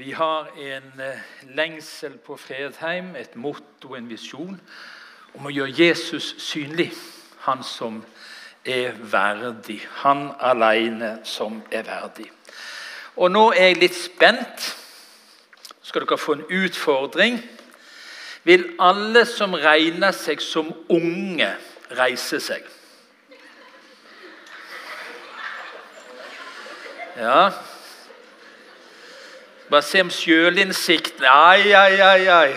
Vi har en eh, lengsel på Fredheim, et motto, en visjon, om å gjøre Jesus synlig. Han som er verdig. Han alene som er verdig. Og nå er jeg litt spent. Skal dere få en utfordring? Vil alle som regner seg som unge, reise seg? Ja, bare se om sjølinnsikten Ai, ai, ai, ai.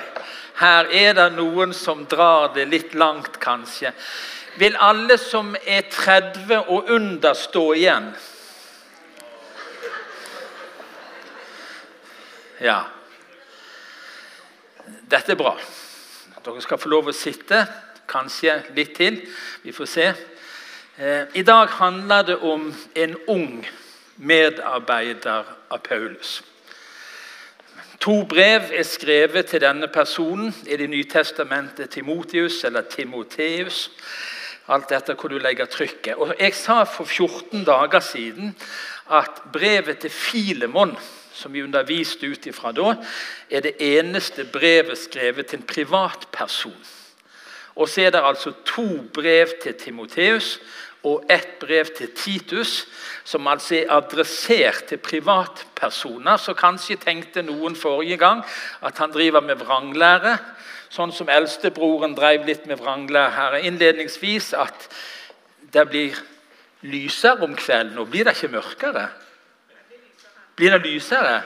Her er det noen som drar det litt langt, kanskje. Vil alle som er 30 og under, stå igjen? Ja. Dette er bra. Dere skal få lov å sitte. Kanskje litt til. Vi får se. Eh, I dag handler det om en ung medarbeider av Paulus. To brev er skrevet til denne personen i Det nye testamentet. Timotius eller Timoteus. Alt etter hvor du legger trykket. Og Jeg sa for 14 dager siden at brevet til Filemon, som vi underviste ut ifra da, er det eneste brevet skrevet til en privatperson. Og så er det altså to brev til Timoteus og ett brev til Titus, som altså er adressert til privatpersoner. Så kanskje tenkte noen forrige gang at han driver med vranglære. Sånn som eldstebroren drev litt med vranglære her innledningsvis. At det blir lysere om kvelden. Og blir det ikke mørkere? Blir det lysere?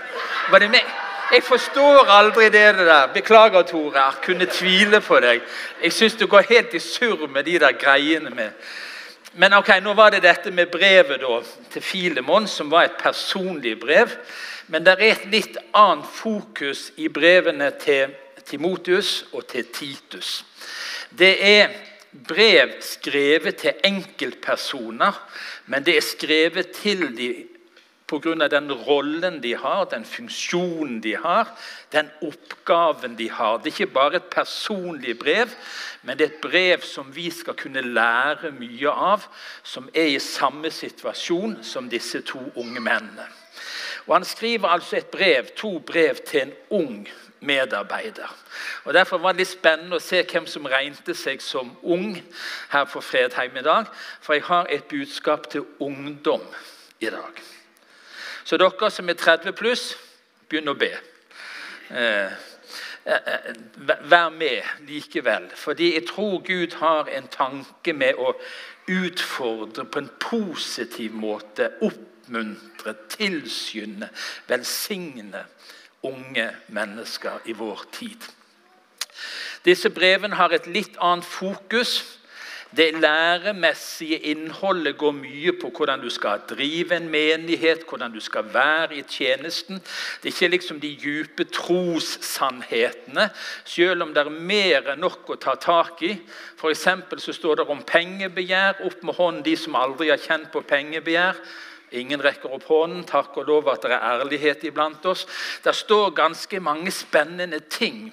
Var det meg? Jeg forstår aldri det der. Beklager, Tore. Jeg kunne tvile på deg. Jeg syns du går helt i surr med de der greiene med men ok, nå var det dette med brevet da, til Filemon, som var et personlig brev. Men det er et litt annet fokus i brevene til Timotius og til Titus. Det er brev skrevet til enkeltpersoner, men det er skrevet til de pga. den rollen de har, den funksjonen de har, den oppgaven de har. Det er ikke bare et personlig brev, men det er et brev som vi skal kunne lære mye av, som er i samme situasjon som disse to unge mennene. Og Han skriver altså et brev, to brev til en ung medarbeider. Og Derfor var det litt spennende å se hvem som regnet seg som ung her på Fredheim i dag. For jeg har et budskap til ungdom i dag. Så dere som er 30 pluss, begynn å be. Eh, eh, eh, vær med likevel. Fordi jeg tror Gud har en tanke med å utfordre på en positiv måte. Oppmuntre, tilskynde, velsigne unge mennesker i vår tid. Disse brevene har et litt annet fokus det læremessige innholdet går mye på hvordan du skal drive en menighet, hvordan du skal være i tjenesten. Det er ikke liksom de dype trossannhetene, selv om det er mer enn nok å ta tak i. For så står det om pengebegjær. Opp med hånden de som aldri har kjent på pengebegjær. Ingen rekker opp hånden. Takk og lov at det er ærlighet iblant oss. Det står ganske mange spennende ting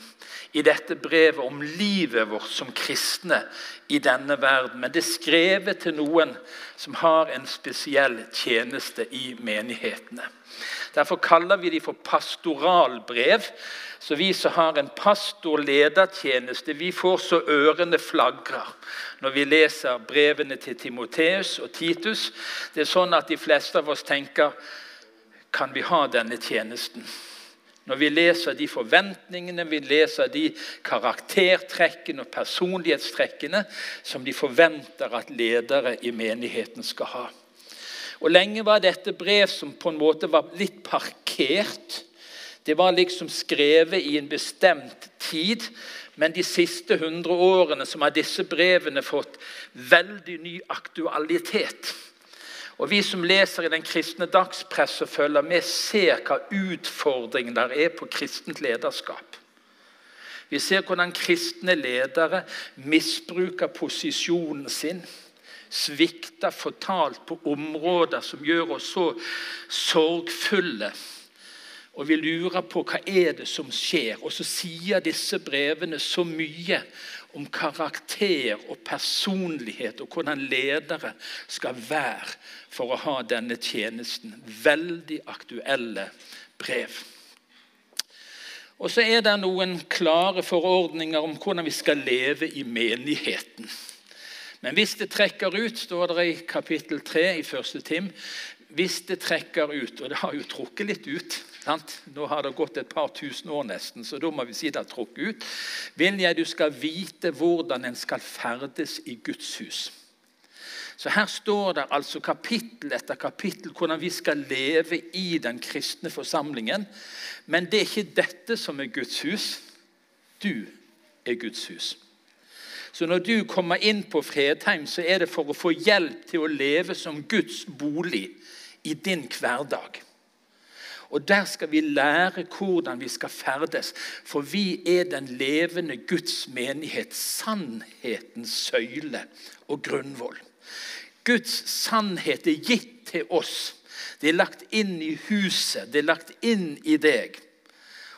i dette brevet om livet vårt som kristne i denne verden. Men det er skrevet til noen som har en spesiell tjeneste i menighetene. Derfor kaller vi de for pastoralbrev. Så vi som har en pastor-ledertjeneste, vi får så ørene flagrer når vi leser brevene til Timoteus og Titus. Det er sånn at de fleste av oss tenker Kan vi ha denne tjenesten? Når vi leser de forventningene, vi leser de karaktertrekkene og personlighetstrekkene som de forventer at ledere i menigheten skal ha. Og Lenge var dette brev som på en måte var litt parkert. Det var liksom skrevet i en bestemt tid. Men de siste hundre årene som har disse brevene fått veldig ny aktualitet. Og Vi som leser i den kristne dagspresse, følger med, ser hva utfordringen der er på kristent lederskap. Vi ser hvordan kristne ledere misbruker posisjonen sin. Svikter fortalt på områder som gjør oss så sorgfulle. Og vi lurer på hva er det som skjer. Og så sier disse brevene så mye om karakter og personlighet og hvordan ledere skal være for å ha denne tjenesten. Veldig aktuelle brev. Og så er det noen klare forordninger om hvordan vi skal leve i menigheten. Men hvis det trekker ut, står det i kapittel 3 i første Tim Hvis det trekker ut, og det har jo trukket litt ut sant? Nå har det gått et par tusen år nesten, så da må vi si det har trukket ut. Vil jeg du skal vite hvordan en skal ferdes i Guds hus. Så Her står det altså kapittel etter kapittel hvordan vi skal leve i den kristne forsamlingen. Men det er ikke dette som er Guds hus. Du er Guds hus. Så når du kommer inn på Fredheim, så er det for å få hjelp til å leve som Guds bolig i din hverdag. Og Der skal vi lære hvordan vi skal ferdes, for vi er den levende Guds menighet, sannhetens søyle og grunnvoll. Guds sannhet er gitt til oss. Det er lagt inn i huset, det er lagt inn i deg.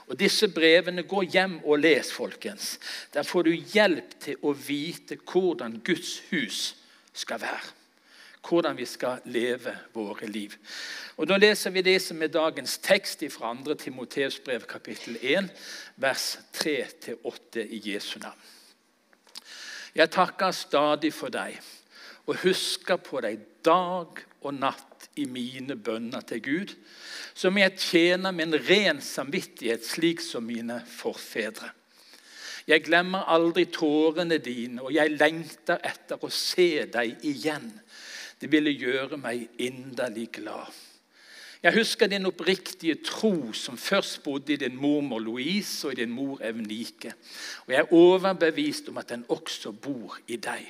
Og Disse brevene, går hjem og les, folkens. Der får du hjelp til å vite hvordan Guds hus skal være. Hvordan vi skal leve våre liv. Og Da leser vi det som er dagens tekst fra 2. Timoteus brev, kapittel 1, vers 3-8 i Jesu navn. Jeg takker stadig for deg og husker på deg dag og natt i mine bønner til Gud, som jeg tjener med en ren samvittighet, slik som mine forfedre. Jeg glemmer aldri tårene dine, og jeg lengter etter å se deg igjen. Det ville gjøre meg inderlig glad. Jeg husker din oppriktige tro som først bodde i din mormor Louise og i din mor Evnike. Og jeg er overbevist om at den også bor i deg.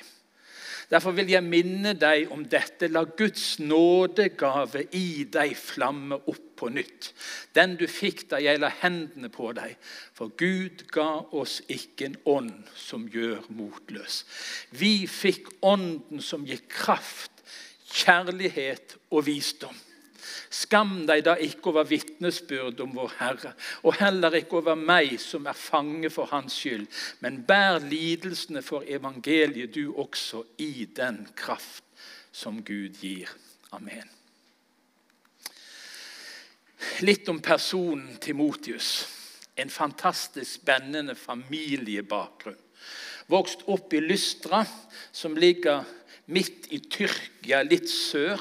Derfor vil jeg minne deg om dette. La Guds nådegave i deg flamme opp på nytt. Den du fikk da jeg la hendene på deg. For Gud ga oss ikke en ånd som gjør motløs. Vi fikk ånden som gir kraft, kjærlighet og visdom. Skam deg da ikke over vitnesbyrd om vår Herre, og heller ikke over meg som er fange for Hans skyld, men bær lidelsene for evangeliet du også i den kraft som Gud gir. Amen. Litt om personen Timotius. En fantastisk spennende familiebakgrunn. Vokst opp i Lystra, som ligger midt i Tyrkia, litt sør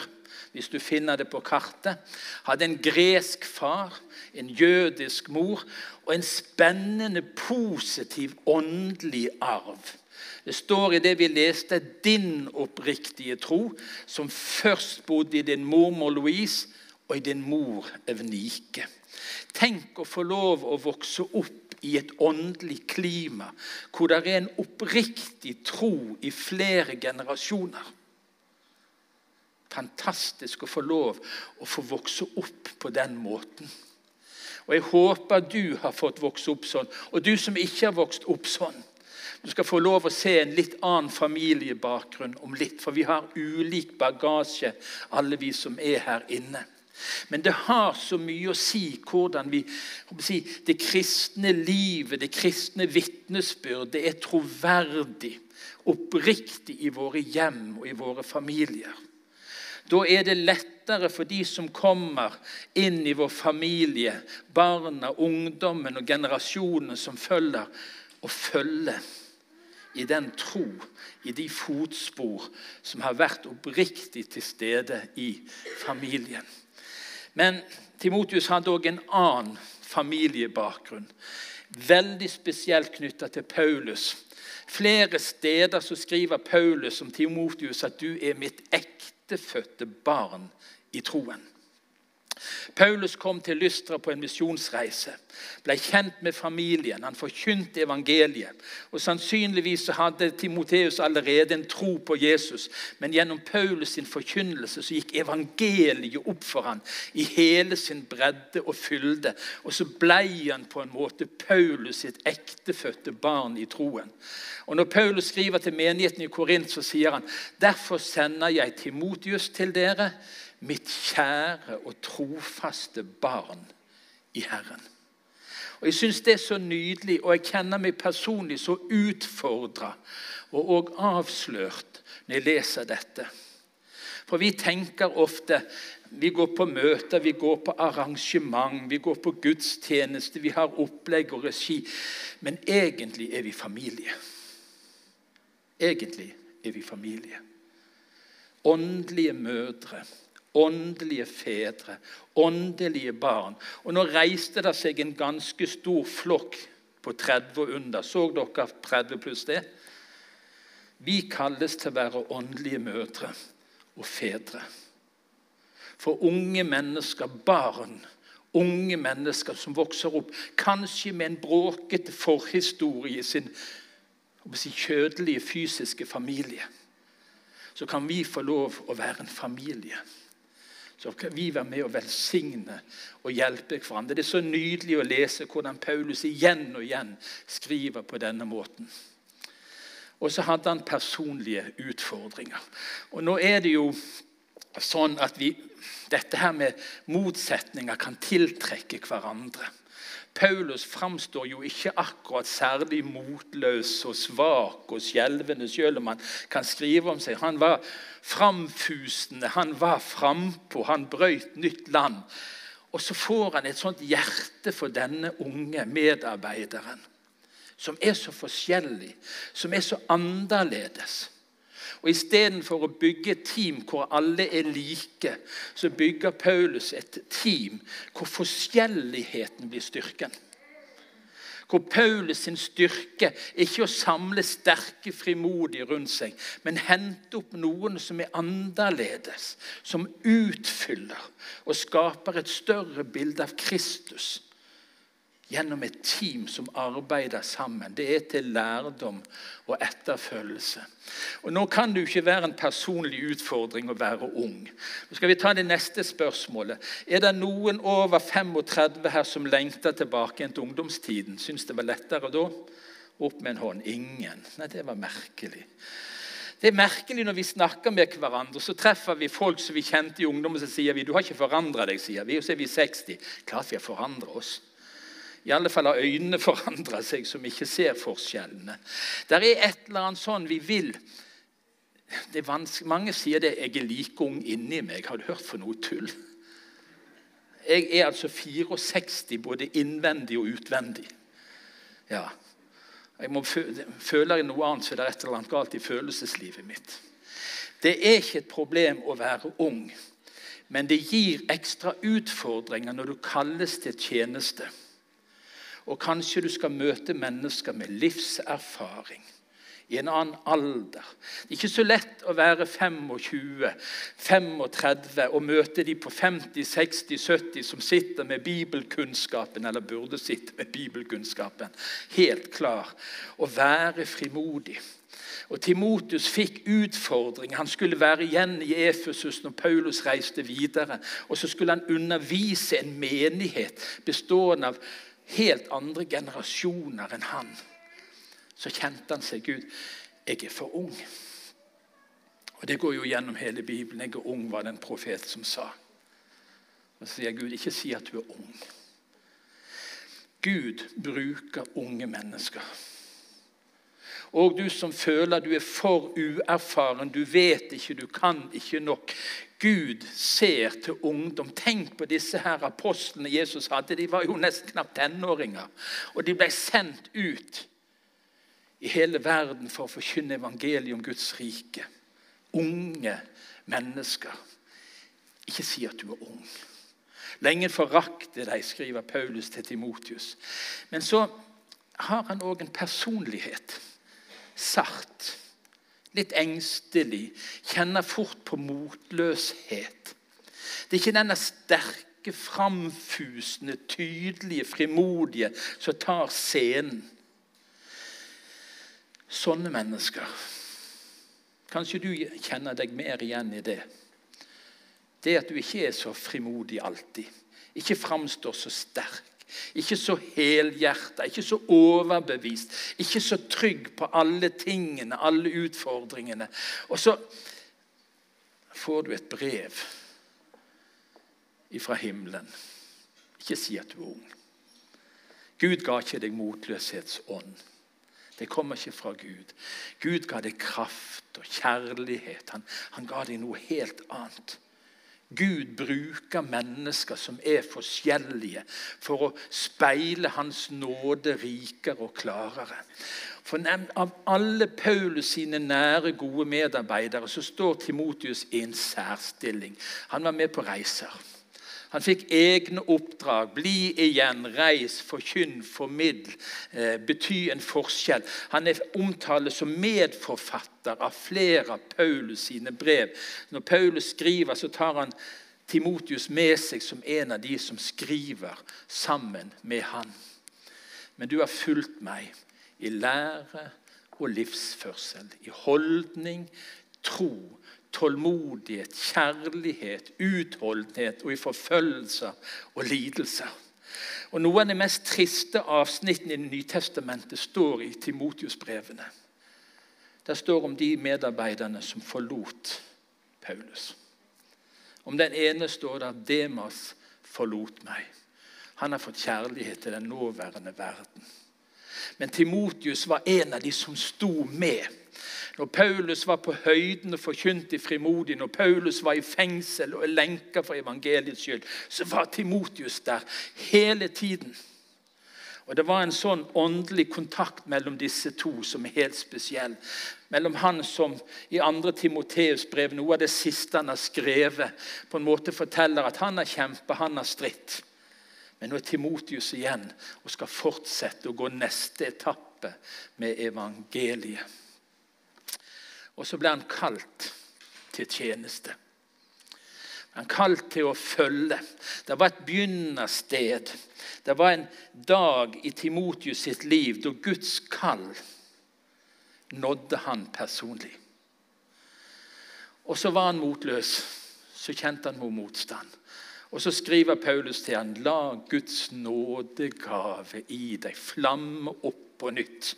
hvis du finner det på kartet. Hadde en gresk far, en jødisk mor og en spennende, positiv åndelig arv. Det står i det vi leste, 'din oppriktige tro', som først bodde i din mormor Louise og i din mor Evnike. Tenk å få lov å vokse opp i et åndelig klima hvor det er en oppriktig tro i flere generasjoner fantastisk å få lov å få vokse opp på den måten. Og Jeg håper du har fått vokse opp sånn, og du som ikke har vokst opp sånn. Du skal få lov å se en litt annen familiebakgrunn om litt, for vi har ulik bagasje, alle vi som er her inne. Men det har så mye å si hvordan vi si, Det kristne livet, det kristne vitnesbyrd, det er troverdig, oppriktig i våre hjem og i våre familier. Da er det lettere for de som kommer inn i vår familie, barna, ungdommen og generasjonene som følger, å følge i den tro, i de fotspor som har vært oppriktig til stede i familien. Men Timotius hadde òg en annen familiebakgrunn. Veldig spesielt knytta til Paulus. Flere steder så skriver Paulus om Timotius at 'du er mitt ekte ektefødte barn i troen. Paulus kom til Lystra på en misjonsreise, ble kjent med familien. Han forkynte evangeliet. og Sannsynligvis hadde Timoteus allerede en tro på Jesus, men gjennom Paulus sin forkynnelse så gikk evangeliet opp for han i hele sin bredde og fylde. Og så ble han på en måte Paulus sitt ektefødte barn i troen. Og Når Paulus skriver til menigheten i Korint, så sier han derfor sender jeg Timotius til dere mitt kjære og trofaste barn i Herren. Og Jeg syns det er så nydelig, og jeg kjenner meg personlig så utfordra og òg avslørt når jeg leser dette. For vi tenker ofte vi går på møter, vi går på arrangement, vi går på gudstjeneste, vi har opplegg og regi. Men egentlig er vi familie. Egentlig er vi familie. Åndelige mødre, åndelige fedre, åndelige barn. Og Nå reiste det seg en ganske stor flokk på 30 og under. Så dere 30 pluss det? Vi kalles til å være åndelige mødre og fedre. For unge mennesker, barn, unge mennesker som vokser opp, kanskje med en bråkete forhistorie i sin sin kjødelige, fysiske familie, så kan vi få lov å være en familie. Så kan vi være med og velsigne og hjelpe hverandre. Det er så nydelig å lese hvordan Paulus igjen og igjen skriver på denne måten. Og så hadde han personlige utfordringer. Og nå er det jo sånn at vi, dette her med motsetninger kan tiltrekke hverandre. Paulus framstår jo ikke akkurat særlig motløs og svak og skjelvende, selv om han kan skrive om seg. Han var framfusende, han var frampå, han brøyt nytt land. Og så får han et sånt hjerte for denne unge medarbeideren som er så forskjellig, som er så annerledes. Og Istedenfor å bygge et team hvor alle er like, så bygger Paulus et team hvor forskjelligheten blir styrken. Hvor Paulus sin styrke er ikke å samle sterke frimodige rundt seg, men hente opp noen som er annerledes, som utfyller og skaper et større bilde av Kristus gjennom et team som arbeider sammen. Det er til lærdom og etterfølgelse. Og Nå kan det jo ikke være en personlig utfordring å være ung. Nå skal vi ta det neste spørsmålet. Er det noen over 35 her som lengter tilbake til ungdomstiden? Syns det var lettere da? Opp med en hånd. Ingen. Nei, det var merkelig. Det er merkelig når vi snakker med hverandre, så treffer vi folk som vi kjente i ungdommen, så sier vi du har ikke forandra deg. sier vi, Og så er vi 60. Klart vi har forandra oss. I alle fall har øynene forandra seg, som ikke ser forskjellene. Det er et eller annet sånn vi vil Mange sier det 'jeg er like ung inni meg'. Har du hørt for noe tull? Jeg er altså 64 både innvendig og utvendig. Ja. Jeg må Føler jeg noe annet, så det er et eller annet galt i følelseslivet mitt. Det er ikke et problem å være ung, men det gir ekstra utfordringer når du kalles til tjeneste. Og kanskje du skal møte mennesker med livserfaring i en annen alder. Det er ikke så lett å være 25, 35 og møte de på 50, 60, 70 som sitter med bibelkunnskapen, eller burde sitte med bibelkunnskapen, helt klar. Å være frimodig. Og Timotus fikk utfordring. Han skulle være igjen i Efesus når Paulus reiste videre. Og så skulle han undervise en menighet bestående av helt andre generasjoner enn han, så kjente han seg Gud. Jeg er for ung. Og Det går jo gjennom hele Bibelen. Jeg er ung, var det en profet som sa. Og Så sier Gud, ikke si at du er ung. Gud bruker unge mennesker. Og du som føler du er for uerfaren, du vet ikke, du kan ikke nok. Gud ser til ungdom. Tenk på disse her apostlene Jesus hadde. De var jo nesten knapt tenåringer. Og de ble sendt ut i hele verden for å forkynne evangeliet om Guds rike. Unge mennesker. Ikke si at du er ung. Lenge forakte de, skriver Paulus til Timotius. Men så har han òg en personlighet. Sart litt engstelig, kjenner fort på motløshet. Det er ikke denne sterke, framfusende, tydelige, frimodige som tar scenen. Sånne mennesker Kanskje du kjenner deg mer igjen i det. Det at du ikke er så frimodig alltid. Ikke framstår så sterk. Ikke så helhjerta, ikke så overbevist, ikke så trygg på alle tingene, alle utfordringene. Og så får du et brev fra himmelen. Ikke si at du er ung. Gud ga ikke deg motløshetsånd. Det kommer ikke fra Gud. Gud ga deg kraft og kjærlighet. Han, han ga deg noe helt annet. Gud bruker mennesker som er forskjellige, for å speile Hans nåde rikere og klarere. For Av alle Paulus sine nære, gode medarbeidere så står Timotius i en særstilling. Han var med på reiser. Han fikk egne oppdrag. Bli igjen, reis, forkynn, formidl. Eh, bety en forskjell. Han er omtalt som medforfatter av flere av Paulus sine brev. Når Paulus skriver, så tar han Timotius med seg som en av de som skriver sammen med han. Men du har fulgt meg i lære og livsførsel, i holdning, tro, tålmodighet, kjærlighet, utholdenhet og i forfølgelser og lidelser. Og Noen av de mest triste avsnittene i Det nye testamentet står i Timotius-brevene. Der står om de medarbeiderne som forlot Paulus. Om den ene står at Demas forlot meg. Han har fått kjærlighet til den nåværende verden. Men Timotius var en av de som sto med når Paulus var på høyden og forkynte frimodig, når Paulus var i fengsel og lenka for evangeliets skyld, så var Timotius der hele tiden. Og Det var en sånn åndelig kontakt mellom disse to som er helt spesiell. Mellom han som i andre Timoteus brev, noe av det siste han har skrevet, på en måte forteller at han har kjempet, han har stritt. Men nå er Timotius igjen og skal fortsette å gå neste etappe med evangeliet. Og så ble han kalt til tjeneste. Han kalt til å følge. Det var et begynnende sted. Det var en dag i Timotius sitt liv da Guds kall nådde han personlig. Og så var han motløs. Så kjente han mot motstand. Og så skriver Paulus til han, La Guds nådegave i deg flamme opp på nytt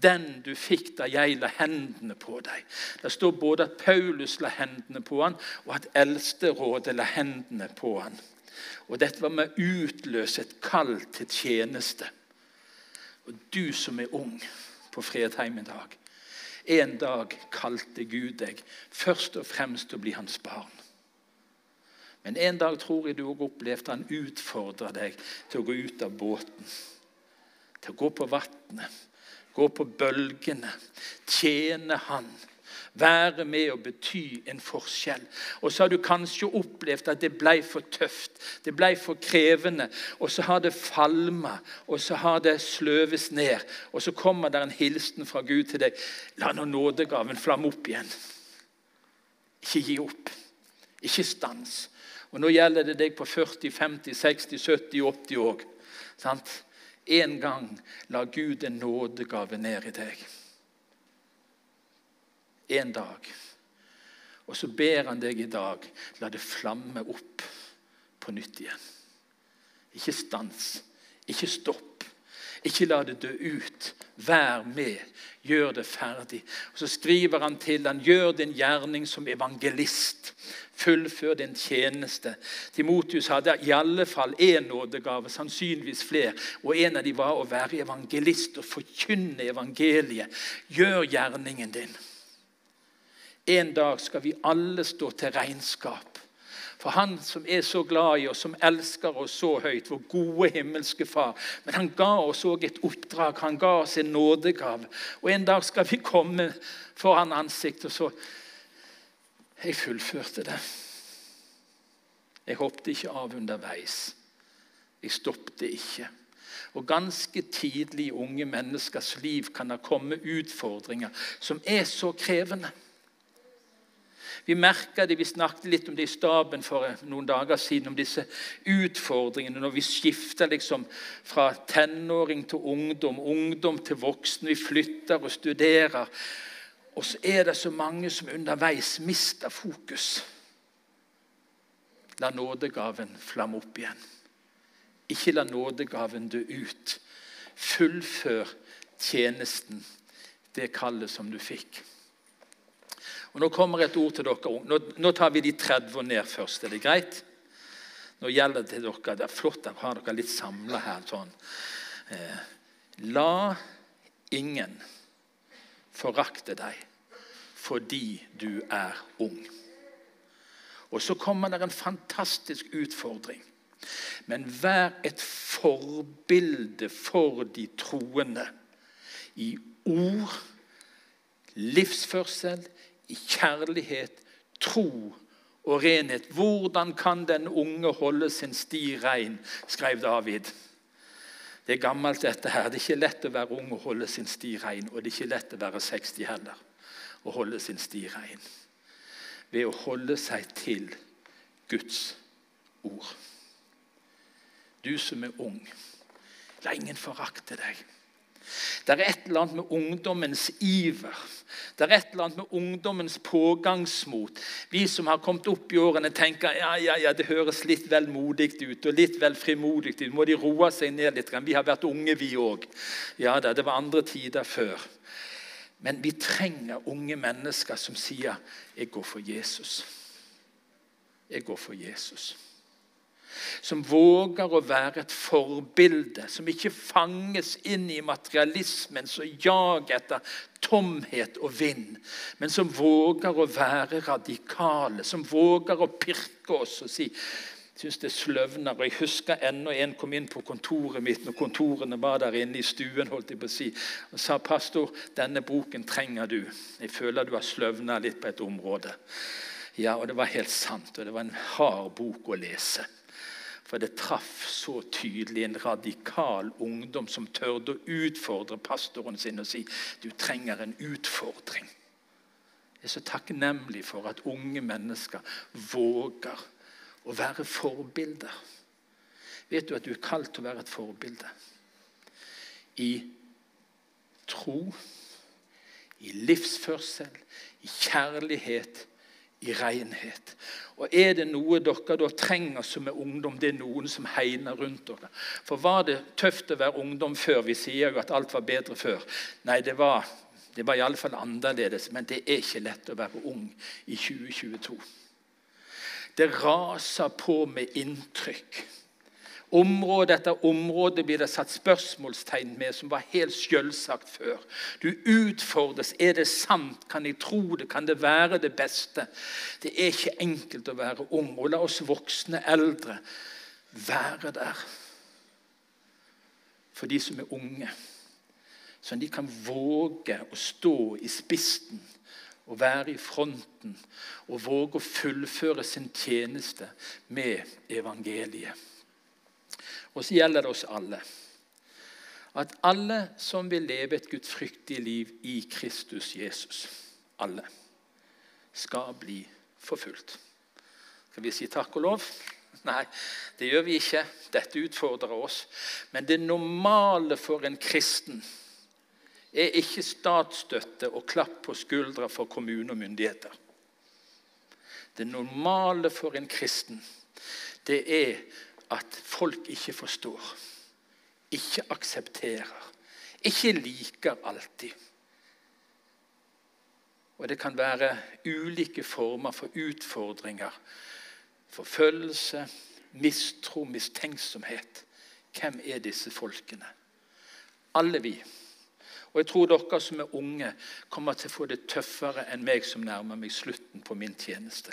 den du fikk da jeg la hendene på deg. Det står både at Paulus la hendene på han, og at Eldsterådet la hendene på han. Og Dette var med å utløse et kall til tjeneste. Og du som er ung på Fredheim i dag En dag kalte Gud deg først og fremst å bli hans barn. Men en dag tror jeg du òg opplevde han utfordra deg til å gå ut av båten. Til å gå på vannet gå på bølgene, tjene Han. Være med og bety en forskjell. Og så har du kanskje opplevd at det ble for tøft, det ble for krevende. Og så har det falma, og så har det sløves ned. Og så kommer det en hilsen fra Gud til deg. La nå nådegaven flamme opp igjen. Ikke gi opp. Ikke stans. Og Nå gjelder det deg på 40, 50, 60, 70, 80 år. Sant? En gang la Gud en nådegave ned i deg. En dag. Og så ber han deg i dag la det flamme opp på nytt igjen. Ikke stans, ikke stopp. Ikke la det dø ut. Vær med. Gjør det ferdig. Og Så skriver han til han, gjør din gjerning som evangelist. Fullfør din tjeneste. Timotius hadde i alle fall én nådegave, sannsynligvis flere. Og en av dem var å være evangelist og forkynne evangeliet. Gjør gjerningen din. En dag skal vi alle stå til regnskap for Han som er så glad i oss, som elsker oss så høyt, vår gode himmelske Far. Men han ga oss òg et oppdrag, han ga oss en nådegave. Og en dag skal vi komme foran ansiktet, og så Jeg fullførte det. Jeg hoppet ikke av underveis. Jeg stoppet ikke. Og Ganske tidlig i unge menneskers liv kan det komme utfordringer som er så krevende. Vi merka det, vi snakket litt om det i staben for noen dager siden, om disse utfordringene når vi skifter liksom fra tenåring til ungdom, ungdom til voksen. Vi flytter og studerer. Og så er det så mange som underveis mister fokus. La nådegaven flamme opp igjen. Ikke la nådegaven dø ut. Fullfør tjenesten, det kallet som du fikk. Og Nå kommer et ord til dere. Nå, nå tar vi de 30 og ned først. Er det greit? Nå gjelder det til dere. Det er flott å ha dere litt samla her. sånn. Eh, la ingen forakte deg fordi du er ung. Og så kommer det en fantastisk utfordring. Men vær et forbilde for de troende i ord, livsførsel, kjærlighet, tro og renhet. Hvordan kan den unge holde sin sti rein, skrev David. Det er gammelt, dette her. Det er ikke lett å være ung og holde sin sti rein. Og det er ikke lett å være 60 heller og holde sin sti rein. Ved å holde seg til Guds ord. Du som er ung, la ingen forakte deg. Det er et eller annet med ungdommens iver. Det er et eller annet med ungdommens pågangsmot. Vi som har kommet opp i årene, tenker ja, ja, ja, det høres litt vel modig ut og litt vel frimodig ut. Må de roe seg ned litt? Vi har vært unge, vi òg. Ja da, det var andre tider før. Men vi trenger unge mennesker som sier 'Jeg går for Jesus'. Jeg går for Jesus som våger å være et forbilde, som ikke fanges inn i materialismen som jag etter tomhet og vind, men som våger å være radikale, som våger å pirke oss og si syns det sløvner. og Jeg husker ennå en kom inn på kontoret mitt når kontorene var der inne i stuen holdt jeg på å si, og sa pastor, denne boken trenger du. Jeg føler du har sløvna litt på et område. Ja, og Det var helt sant, og det var en hard bok å lese. For det traff så tydelig en radikal ungdom som tørde å utfordre pastoren sin og si du trenger en utfordring. Jeg er så takknemlig for at unge mennesker våger å være forbilder. Vet du at du er kalt til å være et forbilde? I tro, i livsførsel, i kjærlighet, i renhet. Og Er det noe dere da trenger som er ungdom, det er noen som hegner rundt dere. For var det tøft å være ungdom før? Vi sier jo at alt var bedre før. Nei, det var, det var iallfall annerledes. Men det er ikke lett å være ung i 2022. Det raser på med inntrykk. Område etter område blir det satt spørsmålstegn med, som var helt selvsagt før. Du utfordres. Er det sant? Kan jeg tro det? Kan det være det beste? Det er ikke enkelt å være ung. Og la oss voksne eldre være der for de som er unge. Sånn de kan våge å stå i spissen og være i fronten og våge å fullføre sin tjeneste med evangeliet. Og så gjelder det oss alle. At alle som vil leve et gudfryktig liv i Kristus Jesus, alle, skal bli forfulgt. Skal vi si takk og lov? Nei, det gjør vi ikke. Dette utfordrer oss. Men det normale for en kristen er ikke statsstøtte og klapp på skuldra for kommune og myndigheter. Det normale for en kristen det er at folk ikke forstår, ikke aksepterer, ikke liker alltid. Og det kan være ulike former for utfordringer. Forfølgelse, mistro, mistenksomhet. Hvem er disse folkene? Alle vi. Og jeg tror dere som er unge, kommer til å få det tøffere enn meg som nærmer meg slutten på min tjeneste.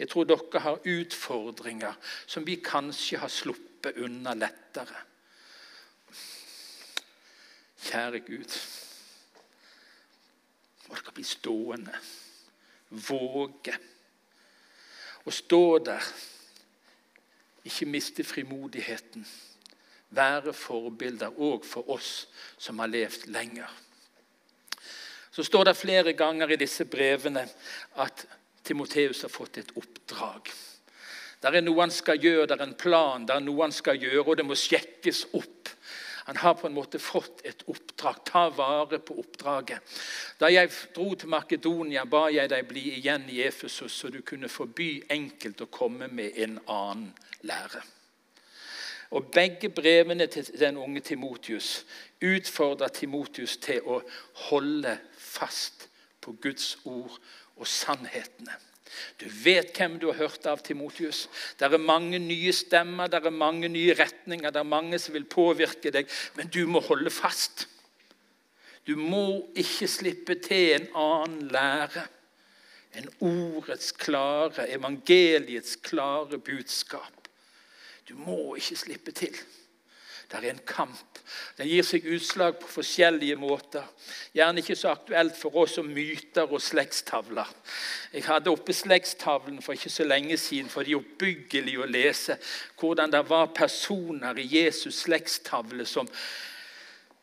Jeg tror dere har utfordringer som vi kanskje har sluppet unna lettere. Kjære Gud, må dere bli stående, våge å stå der. Ikke miste frimodigheten. Være forbilder òg for oss som har levd lenger. Så står det flere ganger i disse brevene at Timoteus har fått et oppdrag. Det er noe han skal gjøre, det er en plan, det er noe han skal gjøre, og det må sjekkes opp. Han har på en måte fått et oppdrag. Ta vare på oppdraget. Da jeg dro til Makedonia, ba jeg deg bli igjen i Efesus, så du kunne forby enkelt å komme med en annen lære. Og Begge brevene til den unge Timotius utfordrer Timotius til å holde fast på Guds ord og sannhetene. Du vet hvem du har hørt av, Timotius. Det er mange nye stemmer, det er mange nye retninger, det er mange som vil påvirke deg, men du må holde fast. Du må ikke slippe til en annen lære enn ordets klare, evangeliets klare budskap. Du må ikke slippe til. Det er en kamp. Den gir seg utslag på forskjellige måter. Gjerne ikke så aktuelt for oss som myter og slektstavler. Jeg hadde oppe slektstavlen for ikke så lenge siden, for det er oppbyggelig å lese hvordan det var personer i Jesus' slektstavle som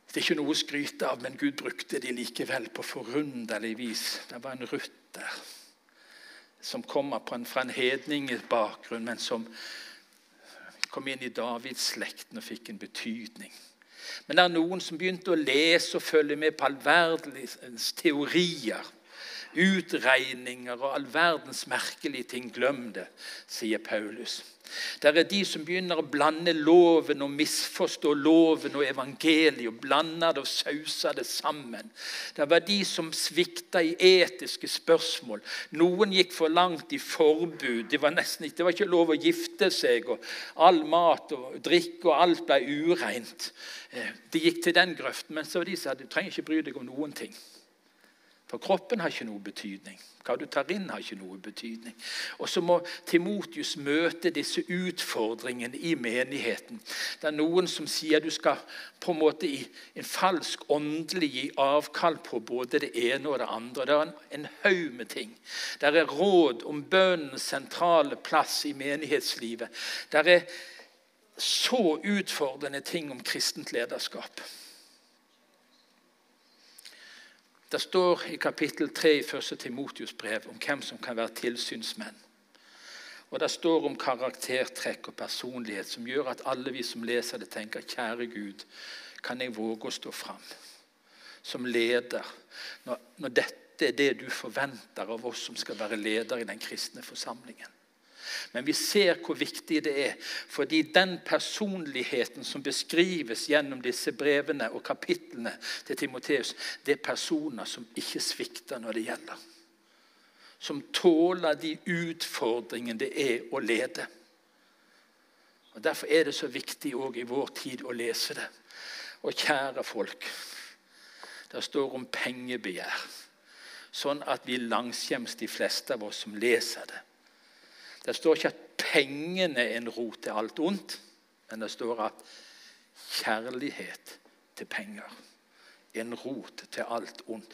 Det er ikke noe å skryte av, men Gud brukte de likevel på forunderlig vis. Det var en Ruth der som kommer fra en hedningebakgrunn, men som kom inn i Davids-slekten og fikk en betydning. Men det er noen som begynte å lese og følge med på all verdens teorier. Utregninger og all verdens merkelige ting. Glem det, sier Paulus. Det er de som begynner å blande loven og misforstå loven og evangeliet. og Blande det og sause det sammen. Det var de som svikta i etiske spørsmål. Noen gikk for langt i forbud. Det var nesten ikke, det var ikke lov å gifte seg. og All mat og drikke og alt ble ureint. Eh, de gikk til den grøften. Men så var de sa du trenger ikke bry deg om noen ting. For kroppen har ikke noe betydning. Hva du tar inn, har ikke noe betydning. Og så må Timotius møte disse utfordringene i menigheten. Det er noen som sier du skal på en måte i en falsk åndelig gi avkall på både det ene og det andre. Det er en, en haug med ting. Det er råd om bønnens sentrale plass i menighetslivet. Det er så utfordrende ting om kristent lederskap. Det står i kapittel 3 i 1. Timotius brev om hvem som kan være tilsynsmenn. Og Det står om karaktertrekk og personlighet som gjør at alle vi som leser det, tenker kjære Gud, kan jeg våge å stå fram som leder når, når dette er det du forventer av oss som skal være leder i den kristne forsamlingen. Men vi ser hvor viktig det er, fordi den personligheten som beskrives gjennom disse brevene og kapitlene til Timoteus, det er personer som ikke svikter når det gjelder. Som tåler de utfordringene det er å lede. Og Derfor er det så viktig òg i vår tid å lese det. Og kjære folk, det står om pengebegjær. Sånn at vi langskjems, de fleste av oss som leser det, det står ikke at pengene er en rot til alt ondt, men det står at kjærlighet til penger er en rot til alt ondt.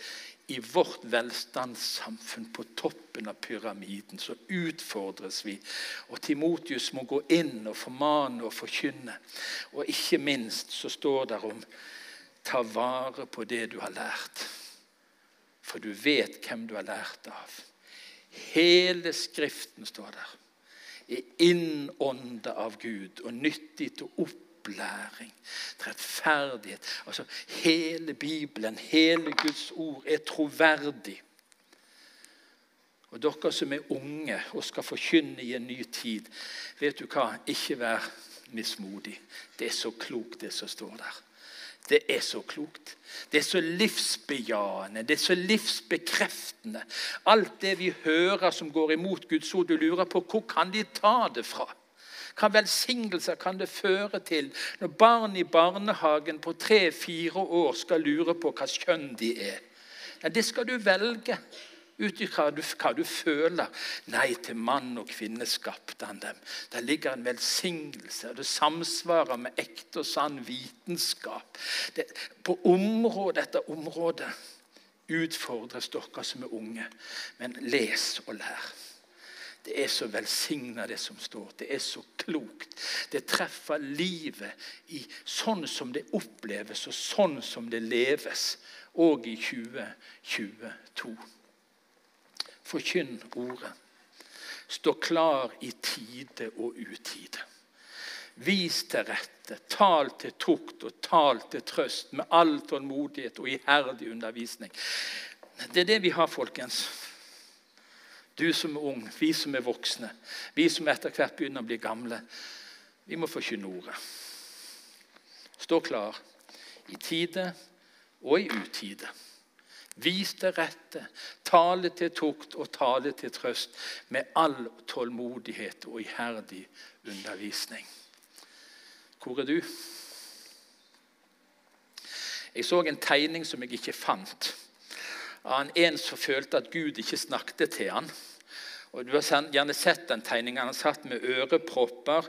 I vårt velstandssamfunn på toppen av pyramiden så utfordres vi. Og Timotius må gå inn og formane og forkynne. Og ikke minst så står det om ta vare på det du har lært. For du vet hvem du har lært av. Hele Skriften står der er innånda av Gud og nyttig til opplæring, rettferdighet. Altså, hele Bibelen, hele Guds ord, er troverdig. Og dere som er unge og skal forkynne i en ny tid, vet du hva? Ikke vær mismodig. Det er så klokt, det som står der. Det er så klokt. Det er så livsbejaende, det er så livsbekreftende. Alt det vi hører som går imot Guds ord, du lurer på hvor kan de ta det fra? Hva velsignelser kan det føre til når barn i barnehagen på tre-fire år skal lure på hva kjønn de er? Ja, det skal du velge ut i hva du føler. Nei, til mann og kvinne skapte han dem. Der ligger en velsignelse. og Det samsvarer med ekte og sann vitenskap. Det, på område etter område utfordres dere som er unge. Men les og lær. Det er så velsigna, det som står. Det er så klokt. Det treffer livet i sånn som det oppleves, og sånn som det leves, òg i 2022. Forkynn ordet. Stå klar i tide og utide. Vis til rette, tal til tukt og tal til trøst med all tålmodighet og iherdig undervisning. Det er det vi har, folkens. Du som er ung, vi som er voksne, vi som etter hvert begynner å bli gamle. Vi må forkynne ordet. Stå klar i tide og i utide. Vis det rette, tale til tukt og tale til trøst med all tålmodighet og iherdig undervisning. Hvor er du? Jeg så en tegning som jeg ikke fant, av en som følte at Gud ikke snakket til han. Og Du har gjerne sett den tegningen. Han satt med ørepropper,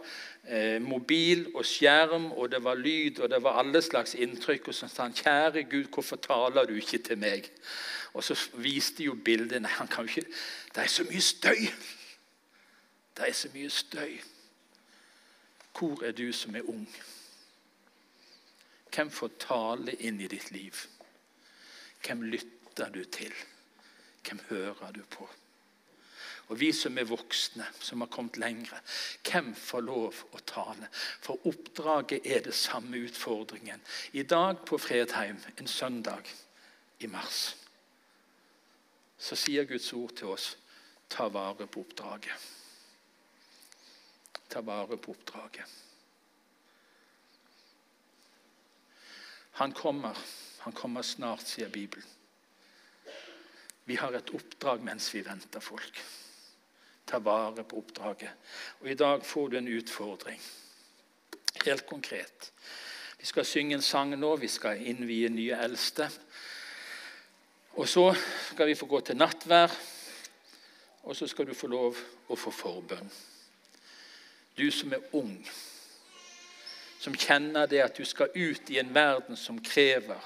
eh, mobil og skjerm, og det var lyd og det var alle slags inntrykk. Og så sa han, 'Kjære Gud, hvorfor taler du ikke til meg?' Og så viste jo bildet Nei, han kan jo ikke Det er så mye støy! Det er så mye støy. Hvor er du som er ung? Hvem får tale inn i ditt liv? Hvem lytter du til? Hvem hører du på? Og vi som er voksne, som har kommet lengre, hvem får lov å tale? For oppdraget er det samme utfordringen. I dag på Fredheim, en søndag i mars, så sier Guds ord til oss ta vare på oppdraget. Ta vare på oppdraget. Han kommer. Han kommer snart, sier Bibelen. Vi har et oppdrag mens vi venter folk. Ta vare på oppdraget. Og I dag får du en utfordring. Helt konkret. Vi skal synge en sang nå. Vi skal innvie nye eldste. Og så skal vi få gå til nattvær, og så skal du få lov å få forbønn. Du som er ung, som kjenner det at du skal ut i en verden som krever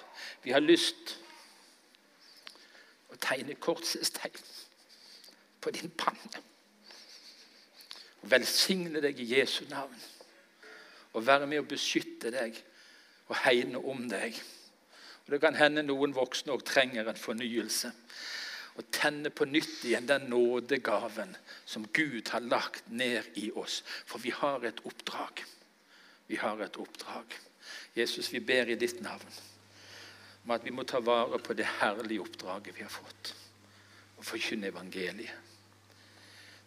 Vi har lyst å tegne korsets tegn på din panne. Velsigne deg i Jesu navn. Og være med å beskytte deg og hegne om deg. Og Det kan hende noen voksne òg trenger en fornyelse. Og tenne på nytt igjen den nådegaven som Gud har lagt ned i oss. For vi har et oppdrag. Vi har et oppdrag. Jesus, vi ber i ditt navn om at vi må ta vare på det herlige oppdraget vi har fått. Og forkynne evangeliet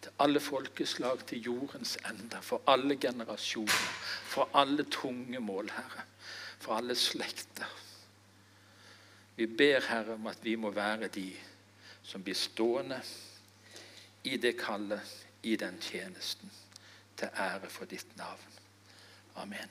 til alle folkeslag, til jordens ende, for alle generasjoner, for alle tunge mål, Herre, for alle slekter. Vi ber, Herre, om at vi må være de som blir stående i det kallet, i den tjenesten, til ære for ditt navn. Amen.